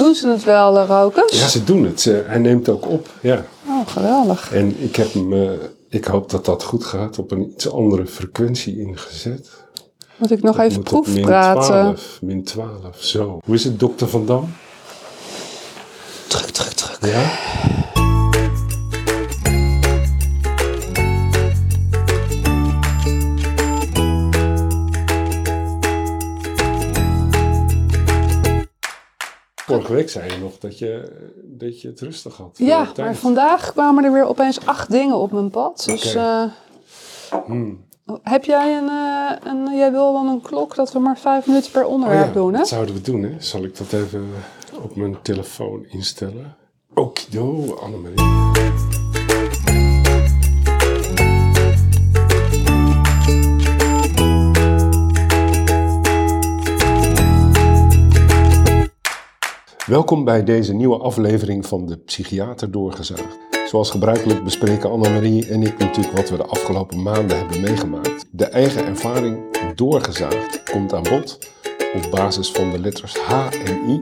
Doen ze het wel, eh, rokers? Ja, ze doen het. Ze- hij neemt ook op, ja. Oh, geweldig. En ik heb hem, eh, ik hoop dat dat goed gaat, op een iets andere frequentie ingezet. Moet ik nog Dat even moet op min proefpraten? 12, min 12, zo. Hoe is het, dokter Van Dam? Druk, druk, druk. Ja? Vorige week zei je nog dat je, dat je het rustig had. voor Ja, maar vandaag kwamen er weer opeens acht dingen op mijn pad. Dus Oké. eh, Hmm. heb jij een, eh, een... Jij wil dan een klok dat we maar vijf minuten per Oh onderwerp ja, doen, hè? dat zouden we doen, hè? Zal ik dat even op mijn telefoon instellen? Okido, Annemarie. Welkom bij deze nieuwe aflevering van de Psychiater Doorgezaagd. Zoals gebruikelijk bespreken Annemarie en ik natuurlijk wat we de afgelopen maanden hebben meegemaakt. De eigen ervaring doorgezaagd komt aan bod op basis van de letters H en I.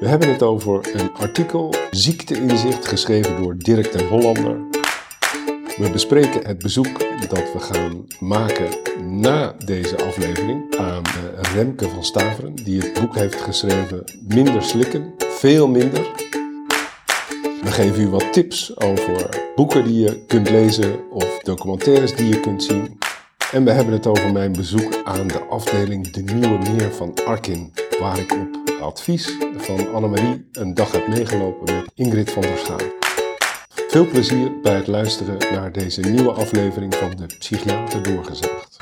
We hebben het over een artikel Ziekteinzicht geschreven door Dirk den Hollander. We bespreken het bezoek dat we gaan maken na deze aflevering aan eh, Remke van Staveren, die het boek heeft geschreven Minder slikken, veel minder. We geven u wat tips over boeken die je kunt lezen of documentaires die je kunt zien. En we hebben het over mijn bezoek aan de afdeling De Nieuwe Meer van Arkin, waar ik op advies van Annemarie een dag heb meegelopen met Ingrid van der Schaan. Veel plezier bij het luisteren naar deze nieuwe aflevering van de Psychiater Doorgezaagd.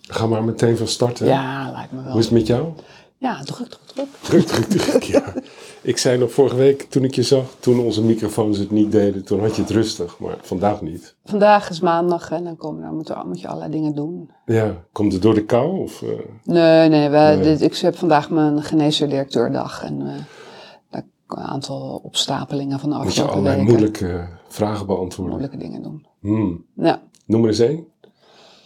Ga maar meteen van start. Hè? Ja, lijkt me Hoe wel. is het met jou? Ja, druk, druk, druk. Druk, druk, druk. Ja. Ik zei nog vorige week, toen ik je zag, toen onze microfoons het niet deden, toen had je het rustig, maar vandaag niet. Vandaag is maandag en dan, komen, dan moet, moet je allerlei dingen doen. Ja, komt het door de kou? Of, eh, Nee, nee, we, Nee. Dit, ik heb vandaag mijn geneesheer-directeurdag en eh, aantal opstapelingen van de moet je afgelopen allerlei weken. moeilijke vragen beantwoorden? moeilijke dingen doen. Hmm. Ja. Noem er eens één.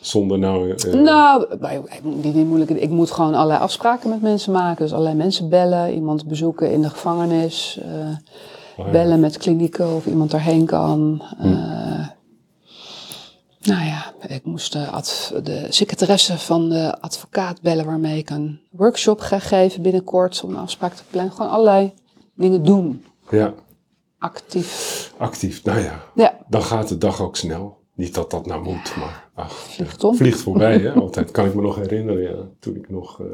Zonder nou... eh, Nou, maar ik moet niet, niet moeilijk. Ik moet gewoon allerlei afspraken met mensen maken. Dus allerlei mensen bellen, iemand bezoeken in de gevangenis, eh, oh ja. bellen met klinieken of iemand daarheen kan. Eh, nou ja, ik moest de, de secretaresse van de advocaat bellen waarmee ik een workshop ga geven binnenkort om een afspraak te plannen. Gewoon allerlei dingen doen, Ja, actief. actief. Nou ja, Ja, dan gaat de dag ook snel. Niet dat dat nou moet, maar ach, vliegt om. vliegt voorbij. Hè? Altijd kan ik me nog herinneren, ja, toen ik nog eh,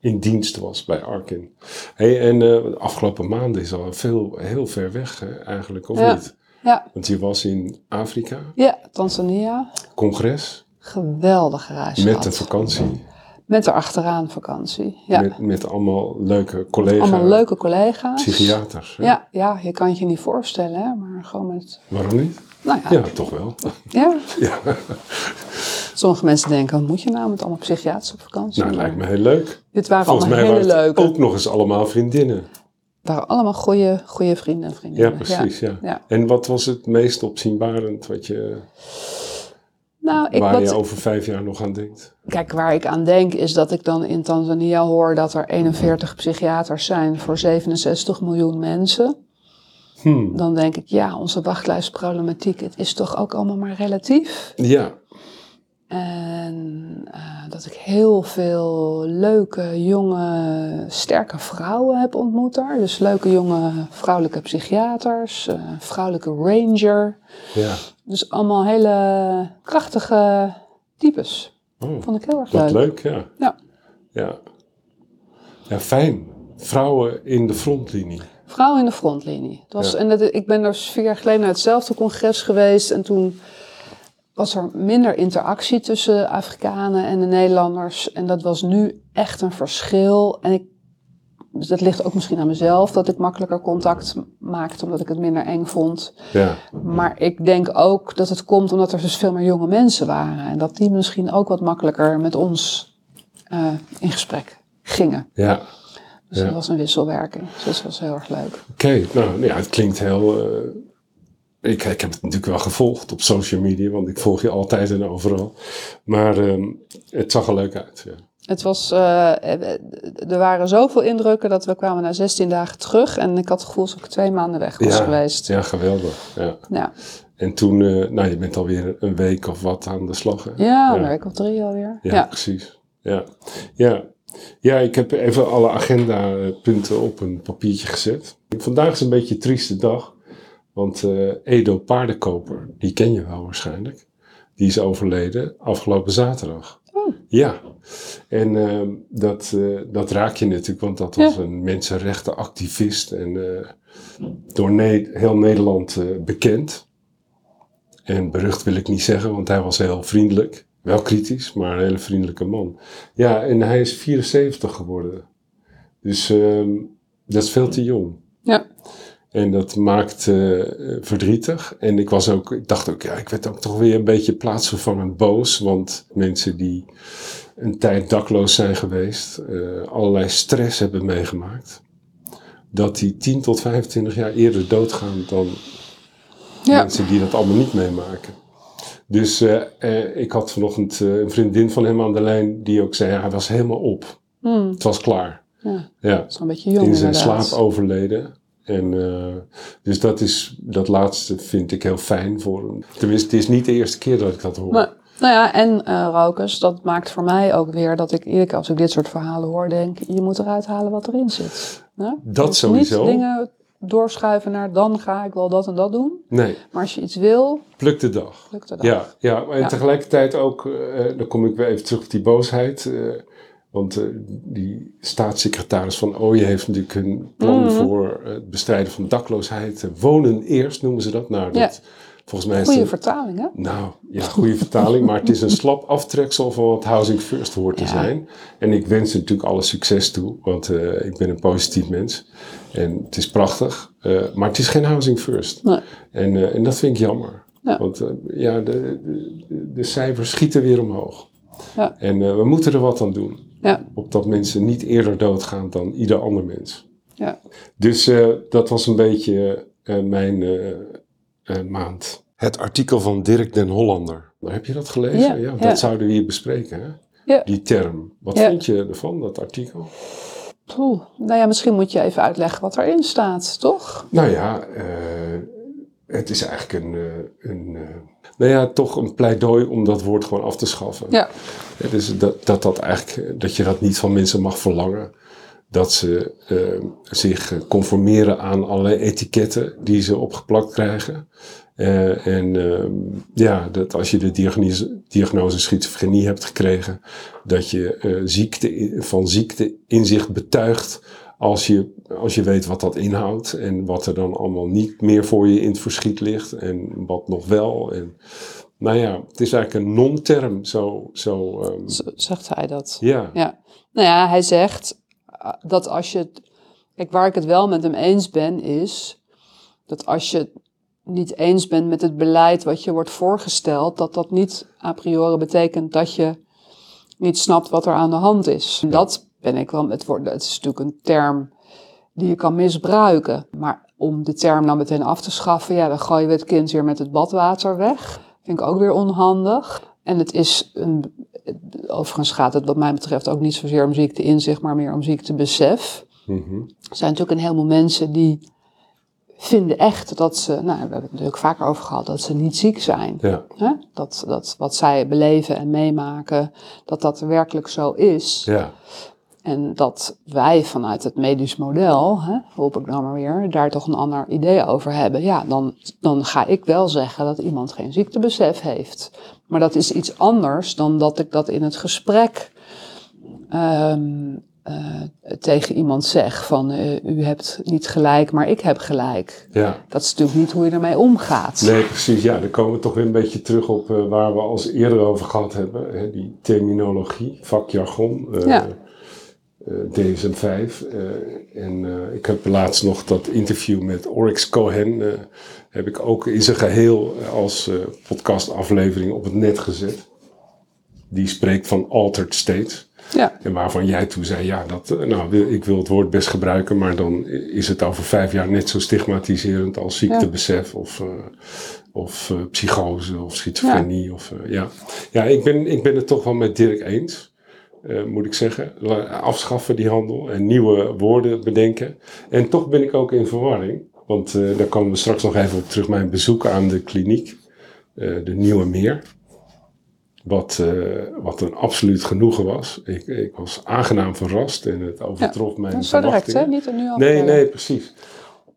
in dienst was bij Arkin. Hey, en eh, de afgelopen maanden is al veel, heel ver weg hè, eigenlijk, of Ja. niet? Ja, Want je was in Afrika, ja, Tanzania. congres, Geweldige reis met een vakantie, Met erachteraan vakantie. Ja. met, met allemaal leuke collega's, Allemaal leuke collega's. psychiaters. hè? Ja, ja, je kan het je niet voorstellen, hè? maar gewoon met. Waarom niet? Nou ja, Ja, toch wel. ja. Ja, sommige mensen denken: wat moet je nou met allemaal psychiaters op vakantie? nou, lijkt me heel leuk. Dit waren Volgens allemaal hele leuke. ook nog eens allemaal vriendinnen. Het waren allemaal goede, goede vrienden en Ja, vriendinnen. precies. Ja. Ja. En wat was het meest opzienbarend wat je, Nou, ik, waar wat, je over vijf jaar nog aan denkt? Kijk, waar ik aan denk is dat ik dan in Tanzania hoor dat er 41 psychiaters zijn voor 67 miljoen mensen. Hmm. Dan denk ik, ja, onze wachtlijstproblematiek, het is toch ook allemaal maar relatief. Ja, En eh, dat ik heel veel leuke, jonge, sterke vrouwen heb ontmoet daar. Dus leuke, jonge vrouwelijke psychiaters, eh, vrouwelijke ranger. ja. Dus allemaal hele krachtige types. Oh, Vond ik heel erg wat leuk. leuk, ja. Ja. ja. Ja, fijn. Vrouwen in de frontlinie. Vrouwen in de frontlinie. Was, Ja. en dat, ik ben dus vier jaar geleden naar hetzelfde congres geweest. En toen was er minder interactie tussen Afrikanen en de Nederlanders. En dat was nu echt een verschil. En ik, dus dat ligt ook misschien aan mezelf, dat ik makkelijker contact maakte, omdat ik het minder eng vond. Ja, Maar ik denk ook dat het komt omdat er dus veel meer jonge mensen waren. En dat die misschien ook wat makkelijker met ons eh, in gesprek gingen. ja. Dus Ja. dat was een wisselwerking. Dus dat was heel erg leuk. Oké, nou ja, het klinkt heel, eh, ik, ik heb het natuurlijk wel gevolgd op social media, want ik volg je altijd en overal. Maar ehm, het zag er leuk uit. Ja. Het was, eh, er waren zoveel indrukken dat we kwamen na 16 dagen terug. En ik had het gevoel dat ik twee maanden weg was ja, geweest. Ja, geweldig. Ja. Ja, En toen, eh, nou je bent alweer een week of wat aan de slag. Hè? ja, een week of drie alweer. Ja, Ja, precies. Ja. Ja. ja, ik heb even alle agendapunten op een papiertje gezet. Vandaag is een beetje een trieste dag. Want eh, Edo Paardenkoper, die ken je wel waarschijnlijk. Die is overleden afgelopen zaterdag. Oh. Ja, en ehm, dat, eh, dat raak je natuurlijk, want dat was een mensenrechtenactivist en eh, door Ne- heel Nederland eh, bekend. En berucht wil ik niet zeggen, want hij was heel vriendelijk. Wel kritisch, maar een hele vriendelijke man. Ja, en hij is 74 geworden. Dus ehm, dat is veel te jong. En dat maakt eh, verdrietig. En ik was ook, ik dacht ook, ja, ik werd ook toch weer een beetje plaatsvervangend boos. Want mensen die een tijd dakloos zijn geweest, eh, allerlei stress hebben meegemaakt. Dat die 10 tot 25 jaar eerder doodgaan dan Ja. mensen die dat allemaal niet meemaken. Dus eh, ik had vanochtend een vriendin van hem aan de lijn die ook zei, ja, hij was helemaal op. Hmm, Het was klaar. ja. Ja is een beetje jong in zijn inderdaad. slaap overleden. En eh, dus dat is, dat laatste vind ik heel fijn voor hem. Tenminste, het is niet de eerste keer dat ik dat hoor. Maar, nou ja, en eh Rokers, dat maakt voor mij ook weer dat ik iedere keer als ik dit soort verhalen hoor, denk, je moet eruit halen wat erin zit. Ja? Dat Dus sowieso. Niet dingen doorschuiven naar dan ga ik wel dat en dat doen. Nee, Maar als je iets wil, pluk de dag. lukt dat. Ja, ja, Ja. tegelijkertijd ook, eh, dan kom ik weer even terug op die boosheid. Want eh, die staatssecretaris van Ooyen heeft natuurlijk een plan Mhm. voor het bestrijden van dakloosheid. Wonen eerst noemen ze dat. Nou, Ja. dat, volgens mij is Goede vertaling, hè? Nou, ja, goede vertaling, maar het is een slap aftreksel van wat Housing First hoort te zijn. En ik wens natuurlijk alle succes toe, want eh, ik ben een positief mens. En het is prachtig, eh, maar het is geen Housing First. Nee. En, en dat vind ik jammer. Ja. Want ja, de, de, de cijfers schieten weer omhoog. Ja. En we moeten er wat aan doen. Ja. Opdat mensen niet eerder doodgaan dan ieder ander mens. Ja. Dus eh, dat was een beetje eh, mijn eh, eh, maand. Het artikel van Dirk den Hollander. Nou, heb je dat gelezen? Ja, dat ja. zouden we hier bespreken, hè? Ja. Die term. Wat Ja. vond je ervan, dat artikel? Poeh. Nou ja, misschien moet je even uitleggen wat erin staat, toch? Nou ja, eh, het is eigenlijk een, eh, een eh, nou ja, toch een pleidooi om dat woord gewoon af te schaffen. Ja. Ja, dus dat, dat, dat, eigenlijk, dat je dat niet van mensen mag verlangen. Dat ze eh, zich eh, conformeren aan allerlei etiketten die ze opgeplakt krijgen. Eh, en ehm, ja, dat als je de diagnose, diagnose schizofrenie hebt gekregen, dat je eh, ziekte, van ziekte inzicht betuigt als je, als je weet wat dat inhoudt en wat er dan allemaal niet meer voor je in het verschiet ligt en wat nog wel. En, nou ja, het is eigenlijk een non-term, zo, zo ehm, Zegt hij dat? ja. Ja. Nou ja, hij zegt uh, dat als je... Kijk, waar ik het wel met hem eens ben, is dat als je het niet eens bent met het beleid wat je wordt voorgesteld, dat dat niet a priori betekent dat je niet snapt wat er aan de hand is. Dat ben ik wel met woorden. Het is natuurlijk een term die je kan misbruiken. Maar om de term dan meteen af te schaffen, ja, dan gooi je het kind weer met het badwater weg. Vind ik ook weer onhandig. En het is een, overigens gaat het wat mij betreft ook niet zozeer om ziekte inzicht, maar meer om ziektebesef. Mhm. Er zijn natuurlijk een heleboel mensen die vinden echt dat ze, nou, we hebben het natuurlijk vaker over gehad, dat ze niet ziek zijn. Ja, Hè? Dat, dat wat zij beleven en meemaken, dat dat werkelijk zo is. ja, En dat wij vanuit het medisch model, hè, hoop ik dan maar weer, daar toch een ander idee over hebben. Ja, dan, dan ga ik wel zeggen dat iemand geen ziektebesef heeft. Maar dat is iets anders dan dat ik dat in het gesprek ehm, eh, tegen iemand zeg. Van eh, u hebt niet gelijk, maar ik heb gelijk. ja. Dat is natuurlijk niet hoe je ermee omgaat. Nee, precies. Ja, dan komen we toch weer een beetje terug op eh, waar we als eerder over gehad hebben. Hè, die terminologie, vakjargon, Ja. Eh, DSM-5. eh, en eh, ik heb laatst nog dat interview met Oryx Cohen. eh, heb ik ook in zijn geheel eh, als eh, podcastaflevering op het net gezet. Die spreekt van altered states. Ja. En waarvan jij toen zei, ja, dat, eh, nou, ik wil het woord best gebruiken, maar dan is het over vijf jaar net zo stigmatiserend als ziektebesef of, eh, of eh, psychose of schizofrenie. Of, eh, ja, ja ik, ben, ik ben het toch wel met Dirk eens. Eh, moet ik zeggen. Afschaffen die handel en nieuwe woorden bedenken. En toch ben ik ook in verwarring. Want eh, daar komen we straks nog even op terug. Mijn bezoek aan de kliniek, eh, de Nieuwe Meer. Wat, wat een absoluut genoegen was. Ik, ik was aangenaam verrast en het overtrof mijn zo direct, hè? Niet er nu al Nee, nee, precies.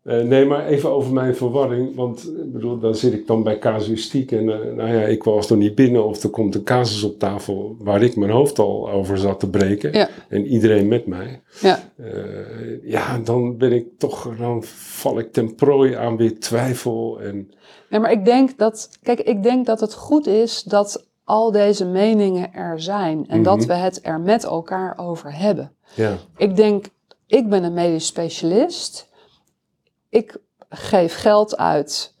Eh, nee, maar even over mijn verwarring. Want ik bedoel, dan zit ik dan bij casuïstiek. En eh, nou ja, ik was er niet binnen. Of er komt een casus op tafel waar ik mijn hoofd al over zat te breken. Ja. En iedereen met mij. Ja. Eh, ja, dan ben ik toch, dan val ik ten prooi aan weer twijfel. En Nee, maar ik denk dat, kijk, ik denk dat het goed is dat al deze meningen er zijn en dat Mhm. we het er met elkaar over hebben. ja, Ik denk, ik ben een medisch specialist. Ik geef geld uit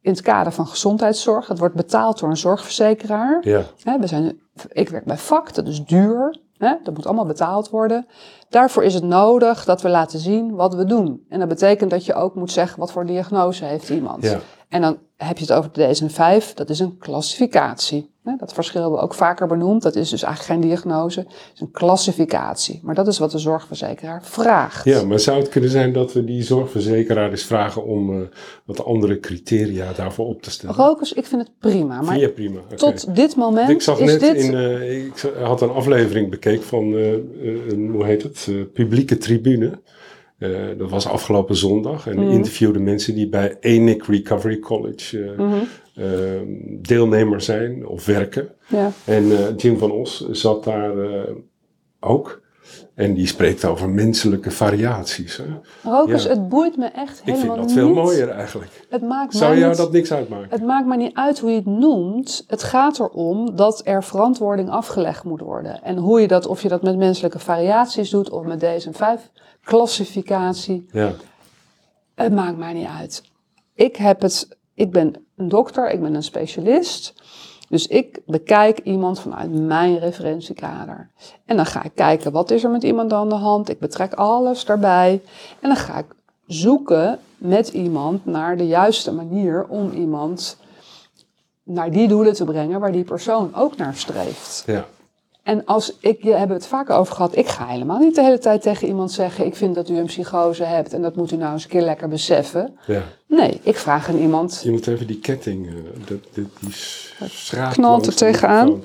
in het kader van gezondheidszorg. Dat wordt betaald door een zorgverzekeraar. ja, we zijn, ik werk bij vak, dat is duur. Dat moet allemaal betaald worden. Daarvoor is het nodig dat we laten zien wat we doen. En dat betekent dat je ook moet zeggen wat voor diagnose heeft iemand. ja, En dan heb je het over de DSM-5, dat is een klassificatie. Dat verschil hebben we ook vaker benoemd. Dat is dus eigenlijk geen diagnose, het is een klassificatie. Maar dat is wat de zorgverzekeraar vraagt. ja. Maar zou het kunnen zijn dat we die zorgverzekeraar eens vragen om eh, wat andere criteria daarvoor op te stellen? Rokers, ik vind het prima. Maar prima? Tot dit moment Ik zag is net dit... in, eh, ik had een aflevering bekeken van, eh, hoe heet het, publieke tribune. Eh, dat was afgelopen zondag. En Mhm. interviewde mensen die bij ENIC Recovery College eh, deelnemer zijn of werken. ja. En eh, Jim van Os zat daar ook. En die spreekt over menselijke variaties. Hè? Rokers, Ja. het boeit me echt Ik helemaal vind dat veel niet. mooier eigenlijk. Het maakt Zou mij jou niet- dat niks uitmaken? Het maakt me niet uit hoe je het noemt. Het gaat erom dat er verantwoording afgelegd moet worden. En hoe je dat, of je dat met menselijke variaties doet of met DSM-5-classificatie, Ja, het maakt mij niet uit. Ik, heb het, ik ben een dokter, ik ben een specialist. Dus ik bekijk iemand vanuit mijn referentiekader. En dan ga ik kijken, wat is er met iemand aan de hand? Ik betrek alles daarbij. En dan ga ik zoeken met iemand naar de juiste manier om iemand naar die doelen te brengen waar die persoon ook naar streeft. ja, En als ik, je hebben het vaak over gehad, ik ga helemaal niet de hele tijd tegen iemand zeggen, ik vind dat u een psychose hebt en dat moet u nou eens een keer lekker beseffen. ja. Nee, ik vraag aan iemand, Je moet even die ketting, eh, dat, die knalt er tegenaan.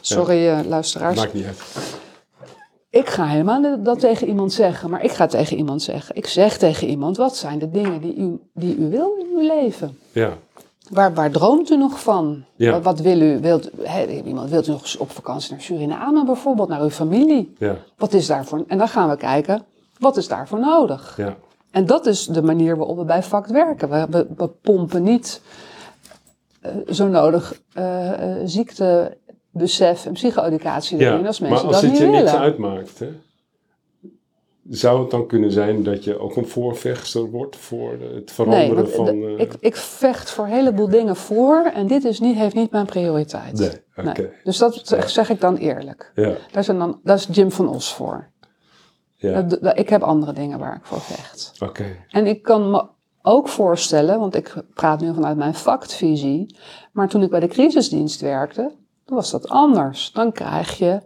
sorry eh, luisteraars, Maakt niet uit. ik ga helemaal dat tegen iemand zeggen, maar ik ga tegen iemand zeggen, ik zeg tegen iemand, wat zijn de dingen die u, die u wil in uw leven? Ja, Waar, waar droomt u nog van? Ja. Wat, wat wil u? Wilt, hè, iemand wilt u nog eens op vakantie naar Suriname bijvoorbeeld, naar uw familie? ja, Wat is daarvoor? En dan gaan we kijken, wat is daarvoor nodig? ja. En dat is de manier waarop we bij VACT werken. We, we, we pompen niet eh, zo nodig eh, eh, ziektebesef en psycho-educatie erin als Maar mensen als dat het niet je niks willen. uitmaakt, hè, zou het dan kunnen zijn dat je ook een voorvechter wordt voor het Nee, veranderen want van... eh, ik, ik vecht voor een heleboel dingen voor en dit is niet, heeft niet mijn prioriteit. Nee. Dus dat zeg, zeg ik dan eerlijk. Ja, Daar, zijn dan, daar is Jim van Os voor. ja, Dat- dat- ik heb andere dingen waar ik voor vecht. oké. En ik kan me ook voorstellen, want ik praat nu vanuit mijn vakvisie, maar toen ik bij de crisisdienst werkte, dan was dat anders. Dan krijg je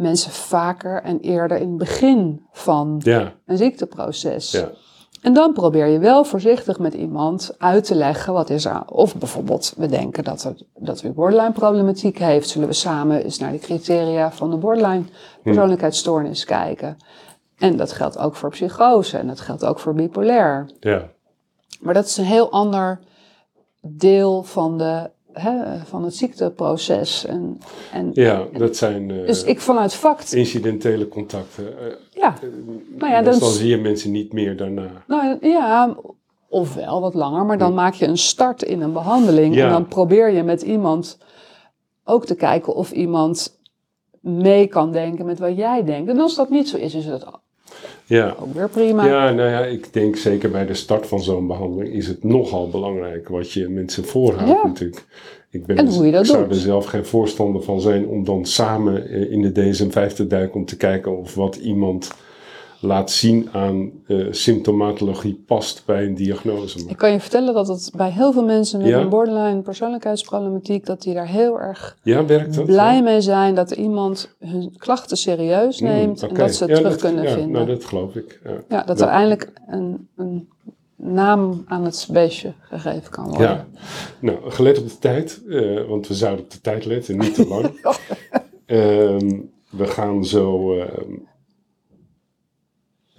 mensen vaker en eerder in het begin van Ja, een ziekteproces. ja, En dan probeer je wel voorzichtig met iemand uit te leggen wat is er. Of bijvoorbeeld, we denken dat, er, dat u borderline problematiek heeft. Zullen we samen eens naar de criteria van de borderline persoonlijkheidsstoornis kijken. En dat geldt ook voor psychose en dat geldt ook voor bipolair. ja, Maar dat is een heel ander deel van, de, hè, van het ziekteproces. En, en, ja, dat zijn eh, dus ik vanuit fact, incidentele contacten. Eh, ja, nou ja, dan zie je mensen niet meer daarna. Nou ja, ofwel wat langer, maar dan maak je een start in een behandeling. Ja. En dan probeer je met iemand ook te kijken of iemand mee kan denken met wat jij denkt. En als dat niet zo is, is het Ja, ook weer prima. Ja, nou ja, ik denk zeker bij de start van zo'n behandeling is het nogal belangrijk wat je mensen voorhoudt Ja. natuurlijk. Ik ben En hoe je dat ik zou doet. er zelf geen voorstander van zijn om dan samen eh, in de DSM-5 te duiken om te kijken of wat iemand laat zien aan eh, symptomatologie past bij een diagnose. Ik kan je vertellen dat het bij heel veel mensen met Ja? een borderline persoonlijkheidsproblematiek, dat die daar heel erg Ja, dat? blij mee zijn dat er iemand hun klachten serieus Hmm, neemt en dat ze het terug dat- kunnen ja, vinden. Nou, dat geloof ik. Ja. dat- er eindelijk een, een naam aan het beestje gegeven kan worden. Ja, nou, gelet op de tijd, eh, want we zouden op de tijd letten, niet te lang. Ehm, we gaan zo ehm,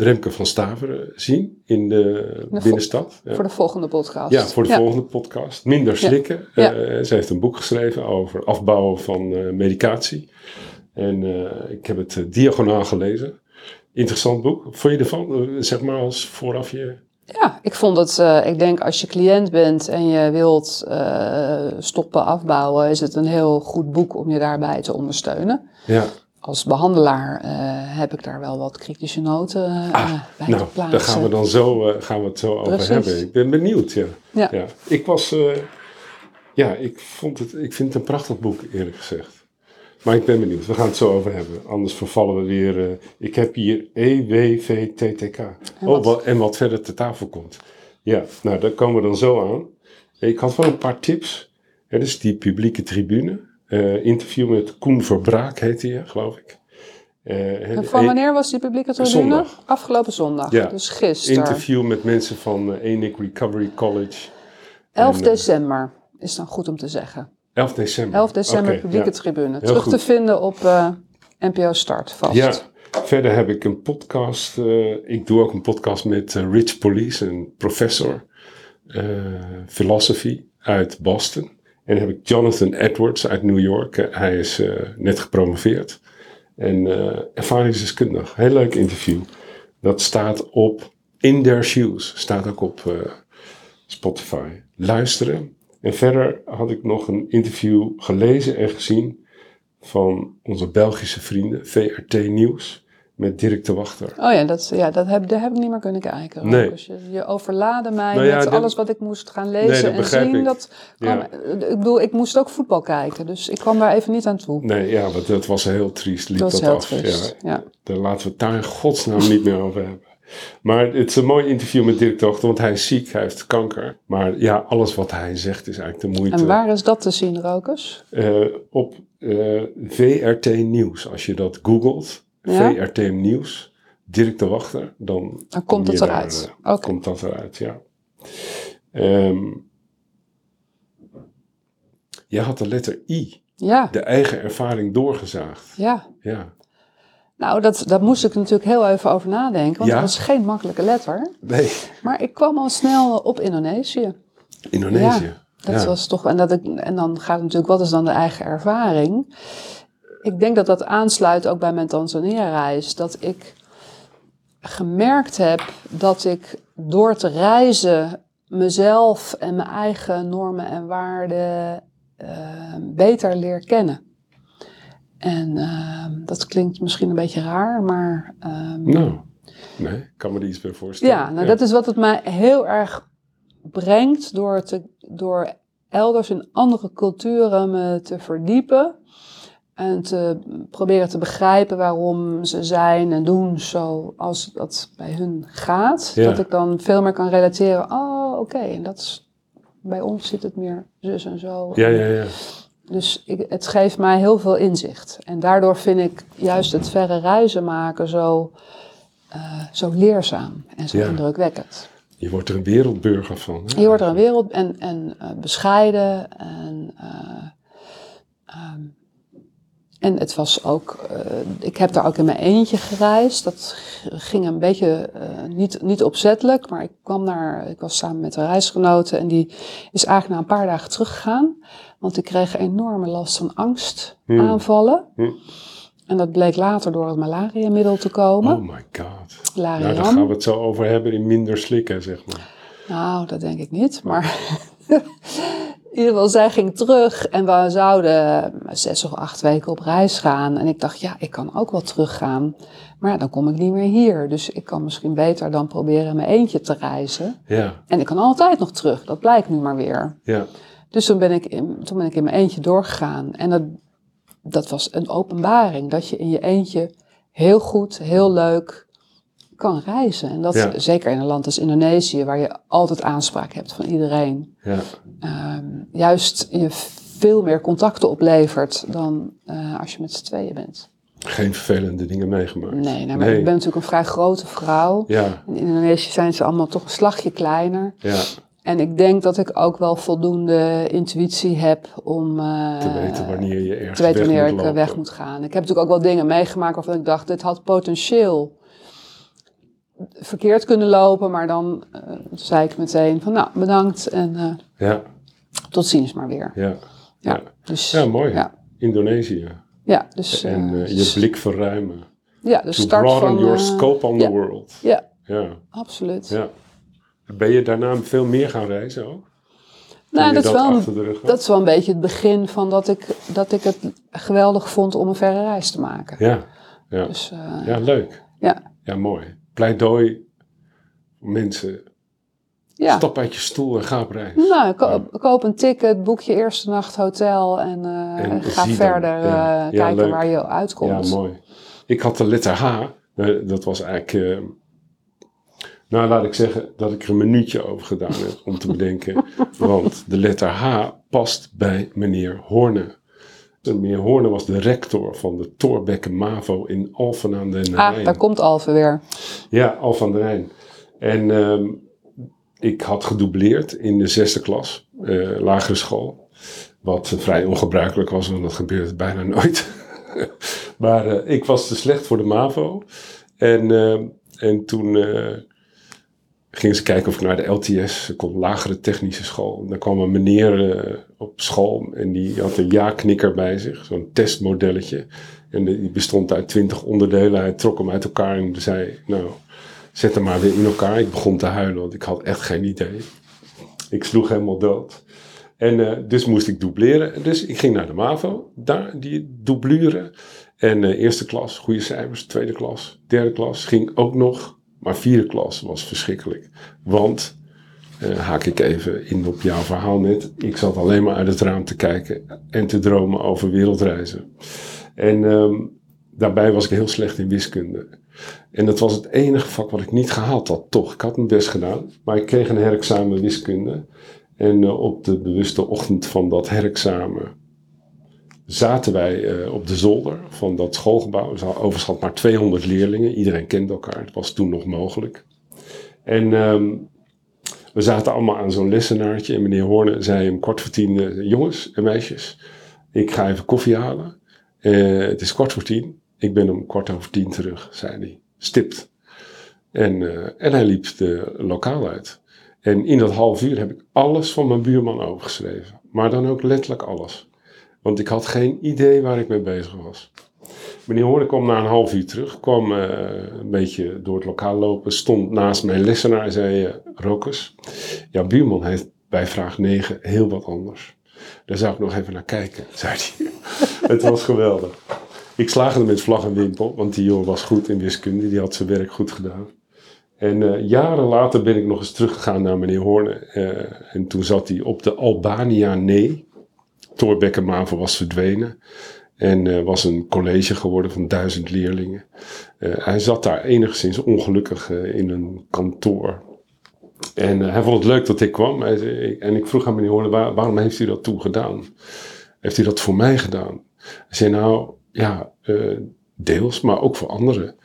Remke van Staveren zien in de binnenstad. Ja. Voor de volgende podcast. Ja, voor de volgende podcast. Minder slikken. Ja. Eh, ze heeft een boek geschreven over afbouwen van eh, medicatie. En eh, ik heb het diagonaal gelezen. Interessant boek. Vond je ervan? Zeg maar als vooraf je... Ja, ik vond het, ik denk als je cliënt bent en je wilt stoppen, afbouwen, is het een heel goed boek om je daarbij te ondersteunen. Ja, Als behandelaar eh, heb ik daar wel wat kritische noten eh, bij nou, te plaatsen. daar gaan we dan zo, eh, gaan we het zo over hebben. Ik ben benieuwd, ja. Ja. ja. Ik was... ja, ik, vond het, ik vind het een prachtig boek, eerlijk gezegd. Maar ik ben benieuwd. We gaan het zo over hebben. Anders vervallen we weer... ik heb hier EWVTTK. Oh, wat? wat, en wat verder te tafel komt. Ja, nou, daar komen we dan zo aan. Ik had wel een paar tips. Hè, dus die publieke tribune. Eh, interview met Koen Verbraak heette hij, geloof ik. Eh, En van eh, wanneer was die publieke tribune? Zondag. Afgelopen zondag, Ja. dus gisteren. Interview met mensen van Enik Recovery College. 11 En, eh, december is dan goed om te zeggen. 11 december. 11 december Oké, publieke ja. tribune. Heel Terug goed. te vinden op NPO Start vast. Ja, verder heb ik een podcast. ik doe ook een podcast met Rich Police, een professor philosophy uit Boston. En heb ik Jonathan Edwards uit New York. Eh, hij is eh, net gepromoveerd. En eh ervaringsdeskundig. Heel leuk interview. Dat staat op In Their Shoes. Staat ook op Spotify. Luisteren. En verder had ik nog een interview gelezen en gezien van onze Belgische vrienden, VRT Nieuws, met Dirk de Wachter. Oh ja, dat, ja dat heb, daar heb ik niet meer kunnen kijken. Nee. Dus je, je overlaadde mij Nou ja, met alles wat ik moest gaan lezen en zien. ik. Dat kwam, Ja. Ik bedoel, ik moest ook voetbal kijken, dus ik kwam daar even niet aan toe. Nee, ja, want dat was heel triest, liep dat af. triest. Ja, Ja. daar laten we het daar in godsnaam niet meer over hebben. Maar het is een mooi interview met Dirk de Wachter, want hij is ziek, hij heeft kanker. Maar ja, alles wat hij zegt is eigenlijk de moeite. En waar is dat te zien, Rokers? Eh, op eh, VRT Nieuws, als je dat googelt, Ja? VRT Nieuws, Dirk de Wachter, dan Dan komt kom het daar, eruit. eh, komt dat eruit, ja. Ehm jij had de letter I, Ja, de eigen ervaring doorgezaagd. ja. Ja. Nou, dat, daar moest ik natuurlijk heel even over nadenken, want Ja? dat was geen makkelijke letter. Nee, Maar ik kwam al snel op Indonesië. Indonesië. Dat Ja. was toch, en, dat ik, en dan gaat het natuurlijk, wat is dan de eigen ervaring? Ik denk dat dat aansluit ook bij mijn Tanzania-reis. Dat ik gemerkt heb dat ik door te reizen mezelf en mijn eigen normen en waarden eh, beter leer kennen. En eh, dat klinkt misschien een beetje raar, maar ehm, Nou, nee, ik kan me er iets bij voorstellen. ja, nou, dat is wat het mij heel erg brengt door, te, door elders in andere culturen me te verdiepen. En te proberen te begrijpen waarom ze zijn en doen zoals dat bij hun gaat. Ja. Dat ik dan veel meer kan relateren. Oh, oké, en dat is, bij ons zit het meer zus en zo. Ja, ja, ja. Dus ik, het geeft mij heel veel inzicht. En daardoor vind ik juist het verre reizen maken zo, eh, zo leerzaam en zo Ja. indrukwekkend. Je wordt er een wereldburger van. Hè? Je wordt er een wereld en, en eh, bescheiden. En, eh, ehm, en het was ook, eh, ik heb daar ook in mijn eentje gereisd. Dat ging een beetje, eh, niet, niet opzettelijk, maar ik kwam naar, ik was samen met een reisgenote en die is eigenlijk na een paar dagen teruggegaan. Want ik kreeg enorme last van angstaanvallen. Hmm. En dat bleek later door het malaria-middel te komen. Oh my god. Nou, daar gaan we het zo over hebben in minder slikken, zeg maar. Nou, dat denk ik niet. Maar in ieder geval, zij ging terug en we zouden zes of acht weken op reis gaan. En ik dacht, ja, ik kan ook wel teruggaan. Maar dan kom ik niet meer hier. Dus ik kan misschien beter dan proberen in mijn eentje te reizen. Ja, En ik kan altijd nog terug, dat blijkt nu maar weer. ja. Dus toen ben, ik in, toen ben ik in mijn eentje doorgegaan. En dat, dat was een openbaring. Dat je in je eentje heel goed, heel leuk kan reizen. En dat Ja. zeker in een land als Indonesië, waar je altijd aanspraak hebt van iedereen. Ja, ehm, juist je veel meer contacten oplevert dan eh, als je met z'n tweeën bent. geen vervelende dingen meegemaakt. Nee, nou, maar Nee. ik ben natuurlijk een vrij grote vrouw. Ja, In Indonesië zijn ze allemaal toch een slagje kleiner. ja, En ik denk dat ik ook wel voldoende intuïtie heb om eh, te weten wanneer je ergens te weten weg wanneer moet ik eh, lopen. weg moet gaan. Ik heb natuurlijk ook wel dingen meegemaakt waarvan ik dacht, dit had potentieel verkeerd kunnen lopen. Maar dan eh, zei ik meteen van, nou, bedankt en eh, Ja, tot ziens maar weer. ja, Ja, ja. dus, Ja, mooi. Ja, Indonesië. ja dus, En eh, eh, je dus- blik verruimen. ja, de start broaden van... your scope on the world. Ja, Ja, absoluut. ja. Ben je daarna veel meer gaan reizen ook? Nou, dat wel een, dat is wel een beetje het begin van dat ik, dat ik het geweldig vond om een verre reis te maken. Ja, ja. Dus ja, leuk. ja, Ja, mooi. Pleidooi mensen. ja. Stap uit je stoel en ga op reis. Nou, koop, koop een ticket, boek je eerste nacht hotel en, eh, En ga verder Ja. eh, Ja, kijken waar je Ja, uitkomt. mooi. Ik had de letter H. eh, Dat was eigenlijk... nou, laat ik zeggen dat ik er een minuutje over gedaan heb om te bedenken. want de letter H past bij meneer Horne. En meneer Horne was de rector van de Thorbecke MAVO in Alphen aan den ah, Rijn. daar komt Alve weer. Ja, Alphen aan den Rijn. En ehm, ik had gedoubleerd in de zesde klas, eh, lagere school. Wat vrij ongebruikelijk was, want dat gebeurt bijna nooit. maar eh, ik was te slecht voor de MAVO. En, ehm, en toen eh, gingen ze kijken of ik naar de LTS, kon lagere technische school. En daar kwam een meneer eh, op school en die had een ja-knikker bij zich, zo'n testmodelletje. En die bestond uit twintig onderdelen. Hij trok hem uit elkaar en zei, nou, zet hem maar weer in elkaar. Ik begon te huilen, want ik had echt geen idee. Ik sloeg helemaal dood. En eh, dus moest ik doubleren. Dus ik ging naar de MAVO, daar die doubleren. En eh, eerste klas, goede cijfers. Tweede klas, derde klas ging ook nog. Maar vierde klas was verschrikkelijk. Want, eh, haak ik even in op jouw verhaal net. Ik zat alleen maar uit het raam te kijken en te dromen over wereldreizen. En ehm, daarbij was ik heel slecht in wiskunde. En dat was het enige vak wat ik niet gehaald had, toch. Ik had mijn best gedaan, maar ik kreeg een herexamen wiskunde. En eh, op de bewuste ochtend van dat herexamen zaten wij eh, op de zolder van dat schoolgebouw. Er had maar 200 leerlingen. Iedereen kende elkaar. Het was toen nog mogelijk. En ehm, we zaten allemaal aan zo'n lessenaartje. En meneer Hoorne zei om kwart voor tien... eh, jongens en meisjes, ik ga even koffie halen. Eh, het is kwart voor tien. Ik ben om kwart over tien terug, zei hij. Stipt. En, en hij liep de lokaal uit. En in dat half uur heb ik alles van mijn buurman overgeschreven. Maar dan ook letterlijk alles. Want ik had geen idee waar ik mee bezig was. Meneer Hoorn kwam na een half uur terug, kwam eh, een beetje door het lokaal lopen, stond naast mijn lessenaar en zei: eh, Rokers, jouw buurman heeft bij vraag 9 heel wat anders. Daar zou ik nog even naar kijken, zei hij. Het was geweldig. Ik slaagde met vlag en wimpel, want die jongen was goed in wiskunde, die had zijn werk goed gedaan. En eh, jaren later ben ik nog eens teruggegaan naar meneer Hoorn. en toen zat hij op de Albania Nee. Thorbecke Mavo was verdwenen. En eh, was een college geworden van duizend leerlingen. Eh, hij zat daar enigszins ongelukkig eh, in een kantoor. En hij vond het leuk dat ik kwam. Hij zei, ik- en ik vroeg aan meneer Hoorn, waar- waarom heeft u dat toen gedaan? Heeft u dat voor mij gedaan? Hij zei, nou ja, deels, maar ook voor anderen.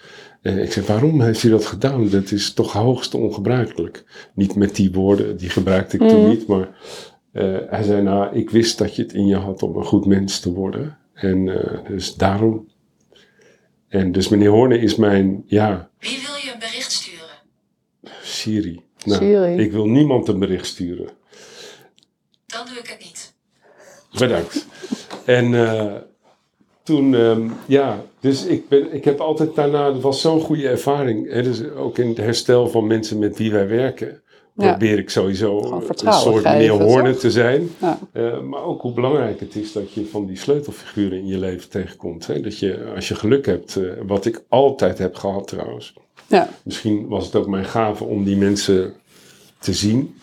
Ik zei, waarom heeft u dat gedaan? Dat is toch hoogst ongebruikelijk. Niet met die woorden, die gebruikte ik toen Mhm. niet, maar eh, hij zei, nou, ik wist dat je het in je had om een goed mens te worden. En eh, dus daarom. En dus meneer Horne is mijn, ja, Wie wil je een bericht sturen? Siri. Nou, Siri. Ik wil niemand een bericht sturen. Dan doe ik het niet. Bedankt. En eh, toen, ehm, ja, dus ik, ben, ik heb altijd daarna, het was zo'n goede ervaring. Hè, dus ook in het herstel van mensen met wie wij werken. Probeer ik sowieso Gewoon een soort meneer Horne toch? te zijn. Eh, maar ook hoe belangrijk het is dat je van die sleutelfiguren in je leven tegenkomt. Hè? Dat je, als je geluk hebt, eh, wat ik altijd heb gehad trouwens. Ja. Misschien was het ook mijn gave om die mensen te zien.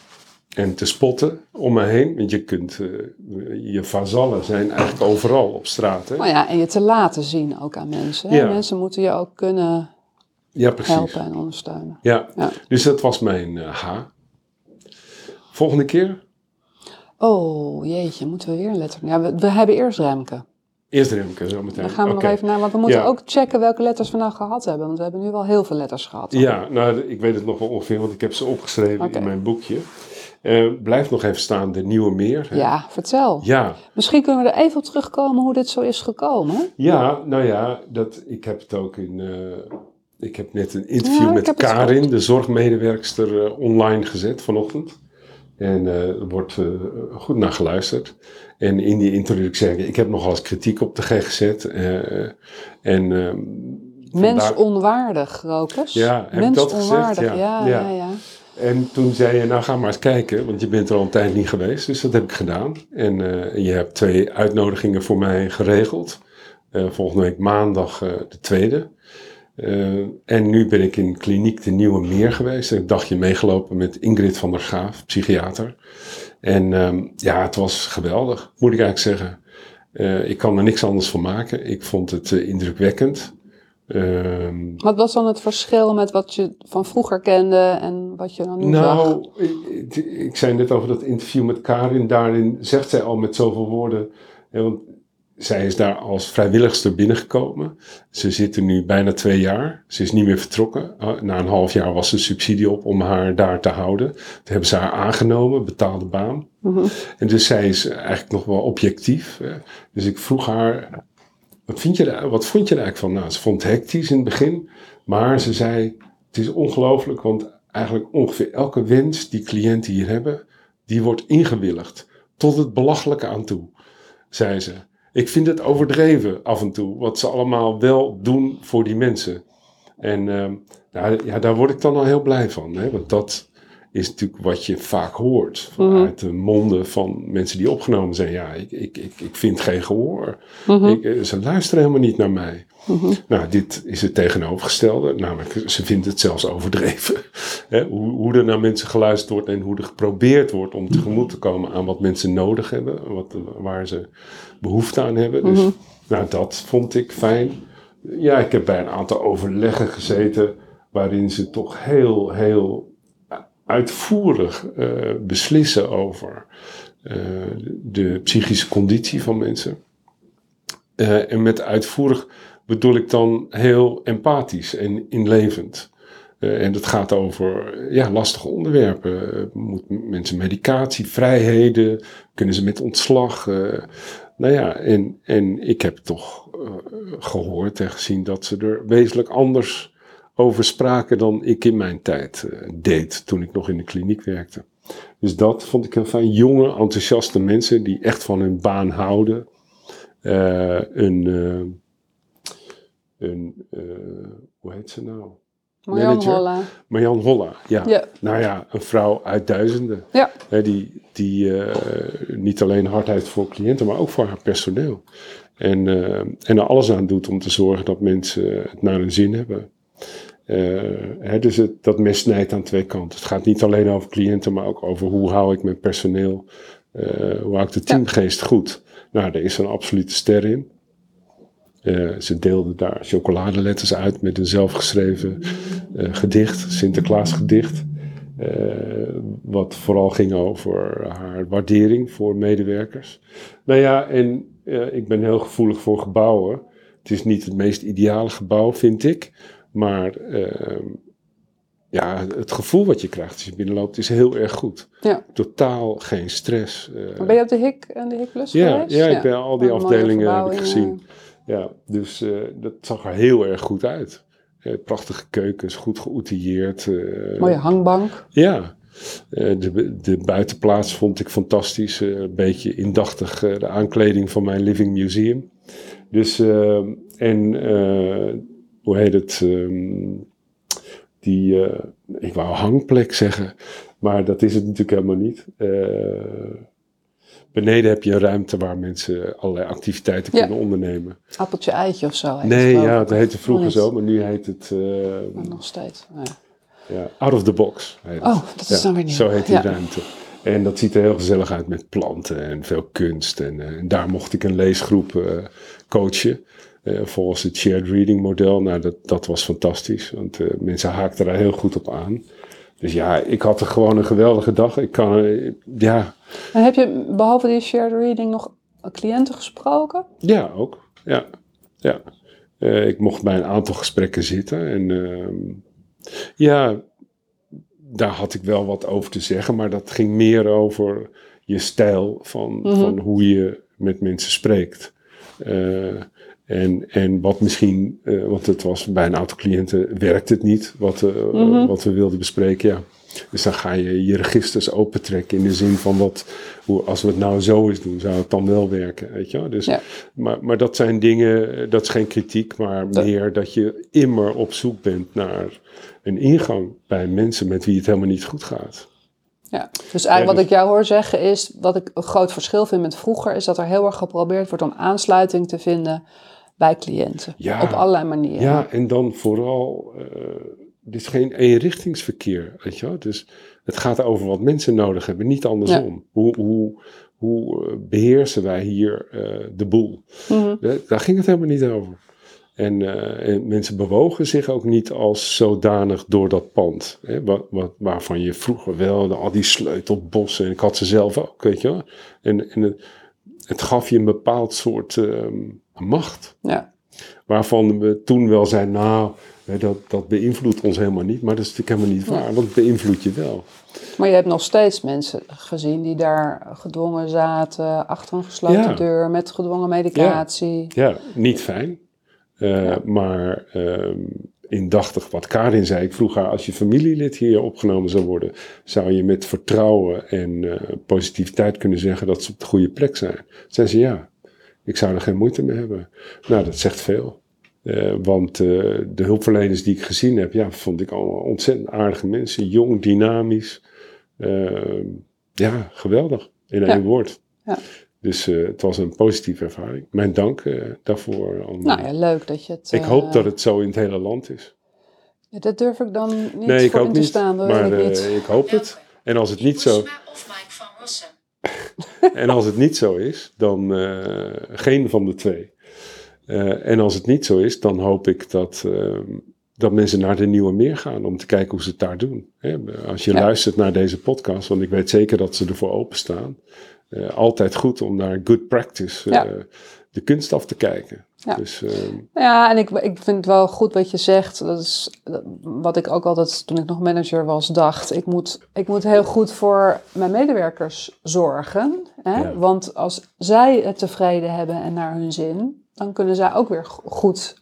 en te spotten om me heen. Want je kunt, eh, je vazallen zijn eigenlijk overal op straat. Hè? Maar ja, en je te laten zien ook aan mensen. Hè? Ja. Mensen moeten je ook kunnen Ja, precies. helpen en ondersteunen. Ja. Ja. dus dat was mijn eh, H. Volgende keer? Oh, jeetje, moeten we weer een letter? Ja, we, we hebben eerst Remke. Eerst Remke, zo meteen. Dan gaan we nog even naar, want we moeten Ja. ook checken welke letters we nou gehad hebben. Want we hebben nu wel heel veel letters gehad. Ja, nou, ik weet het nog wel ongeveer, want ik heb ze opgeschreven in mijn boekje. Eh blijft nog even staan, de Nieuwe Meer. hè? Ja, vertel. Ja, Misschien kunnen we er even op terugkomen hoe dit zo is gekomen. ja, nou ja, dat, ik heb het ook in... eh, ik heb net een interview Ja, met Karin, de zorgmedewerkster, eh, online gezet vanochtend. En eh, er wordt eh, goed naar geluisterd. En in die introductie zeg ik, ik heb nogal eens kritiek op de GGZ. eh, en ehm, Mensonwaardig, Rokus. Ja, heb ik dat gezegd? Ja, ja, ja. ja, ja. En toen zei je, nou ga maar eens kijken, want je bent er al een tijd niet geweest. Dus dat heb ik gedaan. En eh, je hebt twee uitnodigingen voor mij geregeld. Eh, volgende week maandag eh, de tweede. Eh, en nu ben ik in kliniek de Nieuwe Meer geweest. Een dagje meegelopen met Ingrid van der Graaf, psychiater. En ehm, ja, het was geweldig, moet ik eigenlijk zeggen. Eh, ik kan er niks anders van maken. Ik vond het eh, indrukwekkend. Ehm, Wat was dan het verschil met wat je van vroeger kende en wat je dan nu zag? Nou, ik, ik zei net over dat interview met Karin. Daarin zegt zij al met zoveel woorden. want zij is daar als vrijwilligster binnengekomen. Ze zit er nu bijna twee jaar. Ze is niet meer vertrokken. Uh, Na een half jaar was er subsidie op om haar daar te houden. Toen hebben ze haar aangenomen, betaalde baan. Mhm. En dus zij is eigenlijk nog wel objectief. Dus ik vroeg haar, wat, vind je er, wat vond je er eigenlijk van? Nou, ze vond het hectisch in het begin. Maar ze zei, het is ongelooflijk, want eigenlijk ongeveer elke wens die cliënten hier hebben, die wordt ingewilligd. Tot het belachelijke aan toe, zei ze. Ik vind het overdreven af en toe, wat ze allemaal wel doen voor die mensen. En ehm, ja, daar word ik dan al heel blij van. Hè? Want dat is natuurlijk wat je vaak hoort vanuit de monden van mensen die opgenomen zijn. Ja, ik, ik, ik, ik vind geen gehoor. Mhm. Ik, eh, ze luisteren helemaal niet naar mij. Mhm. Nou, dit is het tegenovergestelde. Namelijk, ze vindt het zelfs overdreven. Hè, hoe, hoe er naar mensen geluisterd wordt en hoe er geprobeerd wordt om tegemoet te komen aan wat mensen nodig hebben. Wat, waar ze behoefte aan hebben. Dus Mhm. nou, dat vond ik fijn. Ja, ik heb bij een aantal overleggen gezeten waarin ze toch heel, heel uitvoerig eh, beslissen over eh, de psychische conditie van mensen. Eh, en met uitvoerig bedoel ik dan heel empathisch en inlevend. En dat gaat over ja, lastige onderwerpen. Eh, moet mensen medicatie, vrijheden, kunnen ze met ontslag? eh, nou ja, en, en ik heb toch eh, gehoord en gezien dat ze er wezenlijk anders over spraken dan ik in mijn tijd eh, deed toen ik nog in de kliniek werkte. Dus dat vond ik een fijn. Jonge, enthousiaste mensen die echt van hun baan houden. Eh, een, eh, een hoe heet ze nou? Marjan? Holla. Marjan Holla, ja. Ja. Nou ja, een vrouw uit duizenden. Ja. Hè, die die niet alleen hard heeft voor cliënten, maar ook voor haar personeel. En, en er alles aan doet om te zorgen dat mensen het naar hun zin hebben. Eh, hè, dus het, dat mes snijdt aan twee kanten. Het gaat niet alleen over cliënten, maar ook over hoe hou ik mijn personeel, eh, hoe hou ik de teamgeest goed. Nou, daar is een absolute ster in. Eh, ze deelde daar chocoladeletters uit met een zelfgeschreven gedicht, Sinterklaas gedicht. Wat vooral ging over haar waardering voor medewerkers. Nou ja, en ik ben heel gevoelig voor gebouwen. Het is niet het meest ideale gebouw, vind ik. Maar eh, ja, het gevoel wat je krijgt als je binnenloopt is heel erg goed. Ja. Totaal geen stress. eh, Ben je op de HIK en de HIK Plus ja, geweest? ja, ik ben al die mooie afdelingen heb ik gezien. Ja, dus eh, dat zag er heel erg goed uit. Eh, prachtige keukens, goed geoutilleerd. Mooie hangbank. ja, de, de buitenplaats vond ik fantastisch. een beetje indachtig de aankleding van mijn living museum. Dus, eh, en hoe heet het? ehm, die, eh, ik wou hangplek zeggen, maar dat is het natuurlijk helemaal niet. Eh, beneden heb je een ruimte waar mensen allerlei activiteiten Ja. kunnen ondernemen. Appeltje eitje of zo. Nee, ja, dat heette vroeger Niet. zo, maar nu heet het eh, Maar nog steeds. Ja. ja, out of the box. heet het. Oh, dat is Ja, dan weer nieuw. Zo heet die ruimte. En dat ziet er heel gezellig uit met planten en veel kunst. En, eh, en daar mocht ik een leesgroep eh, coachen. Eh, volgens het shared reading model. Nou, dat, dat was fantastisch. Want eh, mensen haakten daar heel goed op aan. Dus ja, ik had er gewoon een geweldige dag. Ik kan, eh, ja, En heb je behalve die shared reading nog cliënten gesproken? Ja, ook. Ja. ja. Ik mocht bij een aantal gesprekken zitten. En ehm, ja, daar had ik wel wat over te zeggen. Maar dat ging meer over je stijl van, Mhm. van hoe je met mensen spreekt. Eh, en, en wat misschien, eh, want het was bij een aantal cliënten werkt het niet wat, eh, Mhm. wat we wilden bespreken. Ja. Dus dan ga je je registers opentrekken in de zin van wat, hoe, als we het nou zo eens doen, zou het dan wel werken. Weet je? Dus, Ja. maar, maar dat zijn dingen, eh, dat is geen kritiek, maar Dat- meer dat je immer op zoek bent naar een ingang bij mensen met wie het helemaal niet goed gaat. Ja. Dus eigenlijk wat dus- ik jou hoor zeggen is, wat ik een groot verschil vind met vroeger, is dat er heel erg geprobeerd wordt om aansluiting te vinden bij cliënten. Ja. Op allerlei manieren. Ja, en dan vooral, eh dit is geen eenrichtingsverkeer, weet je wel. Dus het gaat over wat mensen nodig hebben, niet andersom. Hoe, hoe, hoe eh, beheersen wij hier eh, de boel? Mhm. Daar ging het helemaal niet over. En, en mensen bewogen zich ook niet als zodanig door dat pand. Hè, wat, wat, waarvan je vroeger wel, al die sleutelbossen, en ik had ze zelf ook, weet je wel. En, en het, het gaf je een bepaald soort ehm, macht. Ja. Waarvan we toen wel zeiden, nou, dat, dat beïnvloedt ons helemaal niet. Maar dat is natuurlijk helemaal niet waar, want het beïnvloedt je wel. Maar je hebt nog steeds mensen gezien die daar gedwongen zaten, achter een gesloten Ja. deur, met gedwongen medicatie. Ja, niet fijn. Eh. Maar ehm, indachtig wat Karin zei. Ik vroeg haar, als je familielid hier opgenomen zou worden, zou je met vertrouwen en eh, positiviteit kunnen zeggen dat ze op de goede plek zijn? Zei ze ja, ik zou er geen moeite mee hebben. Nou, dat zegt veel. Eh, want eh, de hulpverleners die ik gezien heb, ja, vond ik allemaal ontzettend aardige mensen. Jong, dynamisch. Ja, geweldig. In Ja. één woord. Ja. Dus eh, het was een positieve ervaring. Mijn dank eh, daarvoor. Anne. Nou ja, leuk dat je het... ik eh, hoop dat het zo in het hele land is. Dat durf ik dan niet nee, ik voor ook in te niet. staan, maar weet ik eh, niet. ik hoop het. En als het niet zo, Boesma of Mike van Rossum? en als het niet zo is, dan eh, geen van de twee. Eh, en als het niet zo is, dan hoop ik dat, ehm, dat mensen naar de Nieuwe Meer gaan om te kijken hoe ze het daar doen. Hè, als je Ja. luistert naar deze podcast, want ik weet zeker dat ze ervoor openstaan. Eh altijd goed om naar good practice eh, Ja. de kunst af te kijken. Ja. Dus ehm, Ja, en ik, ik vind het wel goed wat je zegt. Dat is dat- wat ik ook altijd, toen ik nog manager was, dacht. Ik moet, ik moet heel goed voor mijn medewerkers zorgen. Hè? Ja. Want als zij het tevreden hebben en naar hun zin, dan kunnen zij ook weer go- goed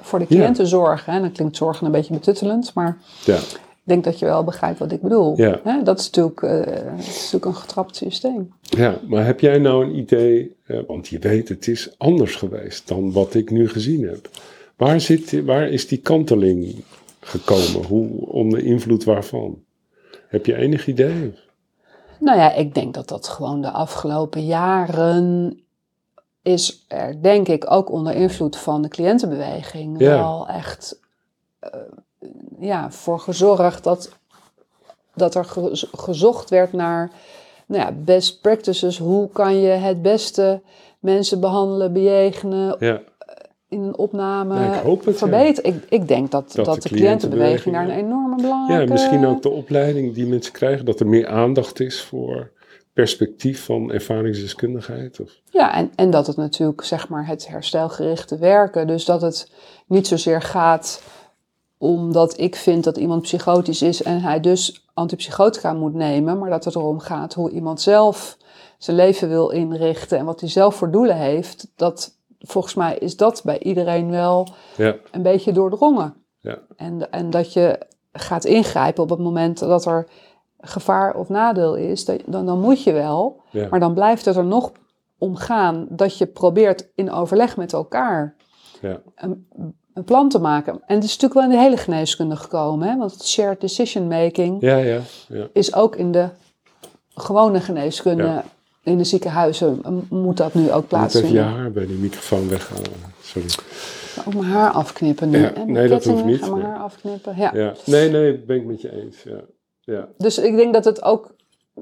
voor de Ja. cliënten zorgen. En dan klinkt zorgen een beetje betuttelend, maar ja. Ik denk dat je wel begrijpt wat ik bedoel. Ja. Hè? Dat, is natuurlijk, eh, dat is natuurlijk een getrapt systeem. Ja, maar heb jij nou een idee, eh, want je weet het is anders geweest dan wat ik nu gezien heb. Waar, zit, waar is die kanteling gekomen? Hoe, onder invloed waarvan? Heb je enig idee? Nou ja, ik denk dat dat gewoon de afgelopen jaren is er, denk ik, ook onder invloed van de cliëntenbeweging Ja. wel echt eh, ja, voor gezorgd dat, dat er ge- gezocht werd naar nou ja, best practices. Hoe kan je het beste mensen behandelen, bejegenen, Ja, in een opname Nou, ik hoop het, ja. verbeteren? Ik, ik denk dat, Dat dat, de de cliëntenbeweging daar een enorme belangrijke... ja, misschien ook de opleiding die mensen krijgen, dat er meer aandacht is voor perspectief van ervaringsdeskundigheid. Of, Ja, en, en dat het natuurlijk, zeg maar, het herstelgerichte werken. Dus dat het niet zozeer gaat omdat ik vind dat iemand psychotisch is en hij dus antipsychotica moet nemen, maar dat het erom gaat hoe iemand zelf zijn leven wil inrichten en wat hij zelf voor doelen heeft. Dat, volgens mij is dat bij iedereen wel ja, een beetje doordrongen. ja, En, en dat je gaat ingrijpen op het moment dat er gevaar of nadeel is, dan, dan moet je wel. ja, Maar dan blijft het er nog om gaan dat je probeert in overleg met elkaar ja, een, een plan te maken. En het is natuurlijk wel in de hele geneeskunde gekomen, hè? want shared decision making ja, ja, ja. is ook in de gewone geneeskunde, in de ziekenhuizen, moet dat nu ook Je moet even je plaatsvinden. haar bij die microfoon weghalen. Sorry. Ook mijn haar afknippen nu. Nee, dat hoeft niet, Ga mijn nee. haar afknippen. Ja. Ja, nee, nee, ben ik met je eens. Ja, ja, Dus ik denk dat het ook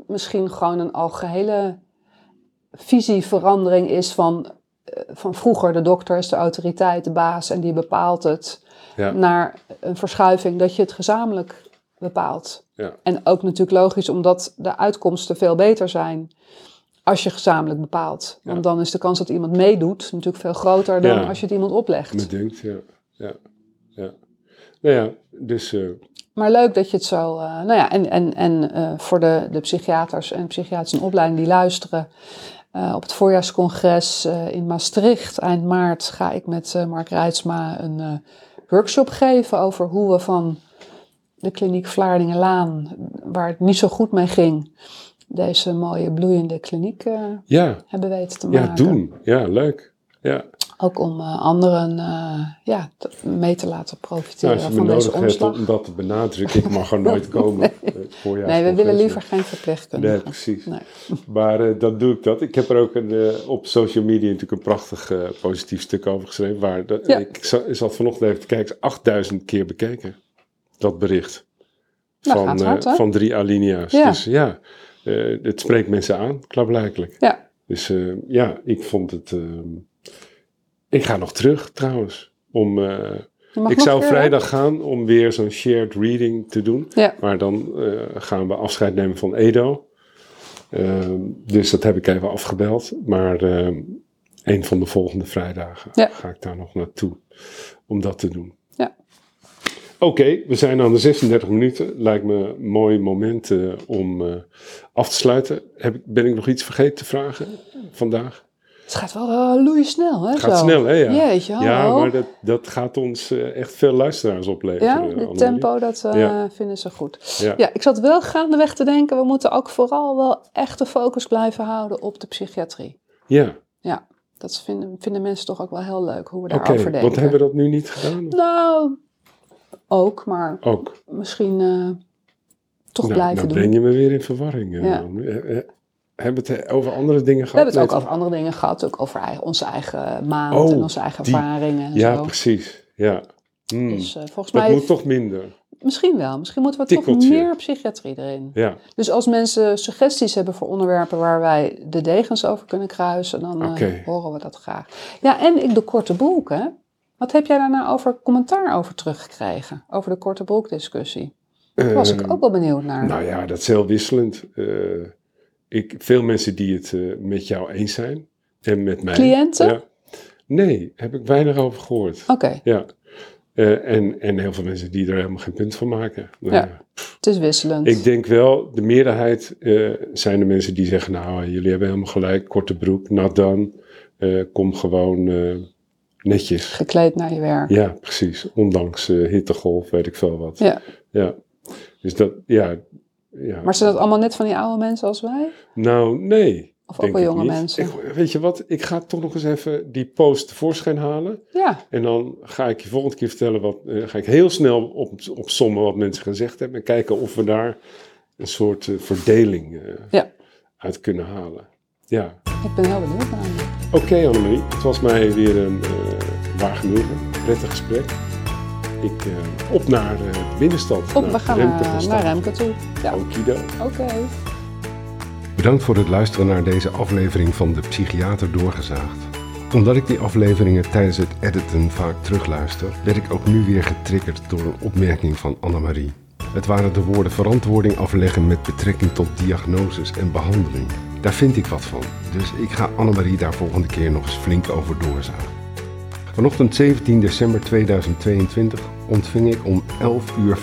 misschien gewoon een algehele visieverandering is van, van vroeger de dokter is de autoriteit, de baas en die bepaalt het, Ja. naar een verschuiving dat je het gezamenlijk bepaalt. Ja. En ook natuurlijk logisch, omdat de uitkomsten veel beter zijn als je gezamenlijk bepaalt. Want Ja. dan is de kans dat iemand meedoet natuurlijk veel groter dan als je het iemand oplegt. Me denkt, ja. ja. ja. Nou ja, dus eh, Maar leuk dat je het zo. eh, nou ja, en, en, en eh, voor de, de psychiaters en psychiatrische opleiding die luisteren. Eh, op het voorjaarscongres eh, in Maastricht eind maart ga ik met eh, Mark Rijtsma een workshop geven over hoe we van de kliniek Vlaardingenlaan, waar het niet zo goed mee ging, deze mooie bloeiende kliniek ja, hebben weten te maken. ja, doen. Ja, leuk. Ja. Ook om eh, anderen eh, ja, te- mee te laten Nou, profiteren als je me van deze nodig hebt omslag. om dat te benadrukken, ik mag er nooit komen. Het Nee, we willen liever geen verpleegkundigen. Nee, precies. Nee. Maar eh, dan doe ik dat. Ik heb er ook een, eh, op social media natuurlijk een prachtig eh, positief stuk over geschreven. Waar de, Ja. Ik za- zat vanochtend even te kijken, is 8000 keer bekeken. Dat bericht. Nou, van, eh, hard, van drie alinea's. Ja. Dus ja, eh, het spreekt mensen aan, klaarblijkelijk. Ja. Dus eh, ja, ik vond het... ik ga nog terug trouwens. Om, eh, ik zou weer, vrijdag gaan om weer zo'n shared reading te doen. Ja. Maar dan eh, gaan we afscheid nemen van Edo. Ehm, dus dat heb ik even afgebeld. Maar ehm, een van de volgende vrijdagen Ja. ga ik daar nog naartoe om dat te doen. Ja. Oké, we zijn aan de 36 minuten. Lijkt me een mooi moment eh, om af te sluiten. Heb ben ik nog iets vergeten te vragen vandaag? Het gaat wel uh, loeisnel, hè? Het gaat zo. snel, hè? Ja, Jeetje, ja maar dat, dat gaat ons eh, echt veel luisteraars opleveren. Ja, eh, het tempo, dat eh, Ja. vinden ze goed. Ja. Ja, ik zat wel gaandeweg te denken, we moeten ook vooral wel echt de focus blijven houden op de psychiatrie. ja. Ja, dat vinden, vinden mensen toch ook wel heel leuk, hoe we Oké, daarover denken. want hebben we dat nu niet gedaan? Nou, ook, maar Ook. misschien eh, toch nou, blijven nou doen. breng je me weer in verwarring. eh, Ja. Hebben we het over andere dingen We gehad? hebben het ook over andere dingen gehad, ook over eigen, onze eigen maand Oh, en onze eigen die. ervaringen en Ja, zo. precies. Ja. Hmm. Dus eh, volgens dat mij, moet toch minder. misschien wel. Misschien moeten we toch meer psychiatrie erin. Ja, Dus als mensen suggesties hebben voor onderwerpen waar wij de degens over kunnen kruisen, dan eh, horen we dat graag. Ja, en ik de korte broek, hè? Wat heb jij daar nou over commentaar over teruggekregen? Over de korte broek discussie? Daar was ik Ehm, ook wel benieuwd naar. Nou ja, dat is heel wisselend. Eh, ik, veel mensen die het eh, met jou eens zijn. En met mij. Cliënten? Ja. Nee, heb ik weinig over gehoord. Oké, Ja. Eh, en, en heel veel mensen die er helemaal geen punt van maken. Nou Ja. het is wisselend. Ik denk wel, de meerderheid eh, zijn de mensen die zeggen, nou, jullie hebben helemaal gelijk, korte broek, done, Eh, kom gewoon netjes. Gekleed naar je werk. Ja, precies. Ondanks hittegolf, weet ik veel wat. Ja. Ja. Dus dat, ja. Ja. Maar zijn dat allemaal net van die oude mensen als wij? Nou, nee. Of ook wel jonge niet. mensen? Ik, weet je wat, ik ga toch nog eens even die post tevoorschijn halen. Ja, En dan ga ik je volgende keer vertellen wat. eh, ga ik heel snel op, opsommen wat mensen gezegd hebben. En kijken of we daar een soort eh, verdeling eh, Ja. uit kunnen halen. Ja. ik ben heel benieuwd naar je. Oké, Annemarie. Het was mij weer een waar genoegen. Prettig gesprek. Ik, eh, op naar eh, de binnenstad. Op, naar we gaan Remke naar, naar. Remke toe. Ja, Okido. oké. Bedankt voor het luisteren naar deze aflevering van De Psychiater Doorgezaagd. Omdat ik die afleveringen tijdens het editen vaak terugluister, werd ik ook nu weer getriggerd door een opmerking van Annemarie. Het waren de woorden verantwoording afleggen met betrekking tot diagnoses en behandeling. Daar vind ik wat van, dus ik ga Annemarie daar volgende keer nog eens flink over doorzagen. Vanochtend 17 december 2022 ontving ik om 11.55 uur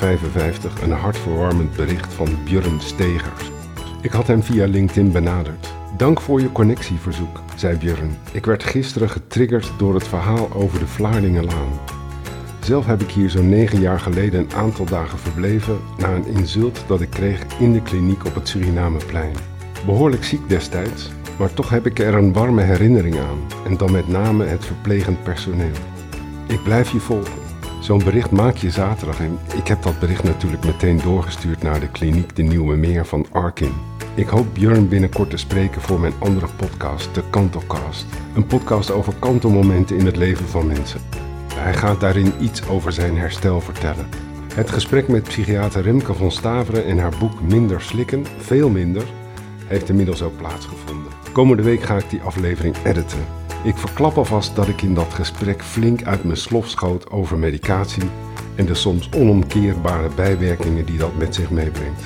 een hartverwarmend bericht van Björn Stegers. Ik had hem via LinkedIn benaderd. Dank voor je connectieverzoek, zei Björn. Ik werd gisteren getriggerd door het verhaal over de Vlaardingenlaan. Zelf heb ik hier zo'n negen jaar geleden een aantal dagen verbleven na een insult dat ik kreeg in de kliniek op het Surinameplein. Behoorlijk ziek destijds, maar toch heb ik er een warme herinnering aan en dan met name het verplegend personeel. Ik blijf je volgen. Zo'n bericht maak je zaterdag en ik heb dat bericht natuurlijk meteen doorgestuurd naar de kliniek De Nieuwe Meer van Arkin. Ik hoop Björn binnenkort te spreken voor mijn andere podcast, de Kantocast. Een podcast over kantelmomenten in het leven van mensen. Hij gaat daarin iets over zijn herstel vertellen. Het gesprek met psychiater Remke van Staveren en haar boek Minder slikken, veel minder, heeft inmiddels ook plaatsgevonden. Komende week ga ik die aflevering editen. Ik verklap alvast dat ik in dat gesprek flink uit mijn slof schoot over medicatie en de soms onomkeerbare bijwerkingen die dat met zich meebrengt.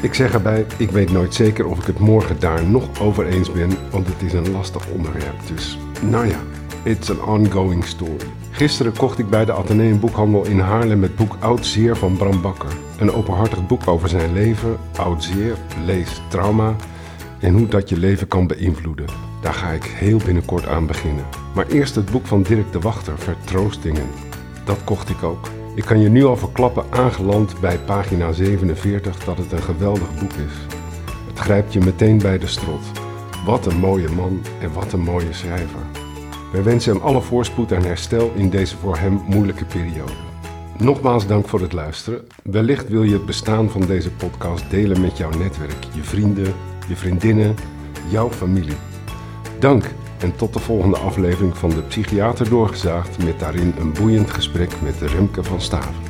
Ik zeg erbij, ik weet nooit zeker of ik het morgen daar nog over eens ben, want het is een lastig onderwerp. Dus, nou ja, it's an ongoing story. Gisteren kocht ik bij de Atheneum Boekhandel in Haarlem het boek Oud Zeer van Bram Bakker. Een openhartig boek over zijn leven, Oud Zeer, lees trauma en hoe dat je leven kan beïnvloeden. Daar ga ik heel binnenkort aan beginnen. Maar eerst het boek van Dirk de Wachter, Vertroostingen. Dat kocht ik ook. Ik kan je nu al verklappen, aangeland bij pagina 47, dat het een geweldig boek is. Het grijpt je meteen bij de strot. Wat een mooie man en wat een mooie schrijver. Wij wensen hem alle voorspoed en herstel in deze voor hem moeilijke periode. Nogmaals dank voor het luisteren. Wellicht wil je het bestaan van deze podcast delen met jouw netwerk, je vrienden, je vriendinnen, jouw familie. Dank en tot de volgende aflevering van de Psychiater Doorgezaagd met daarin een boeiend gesprek met Remke van Staven.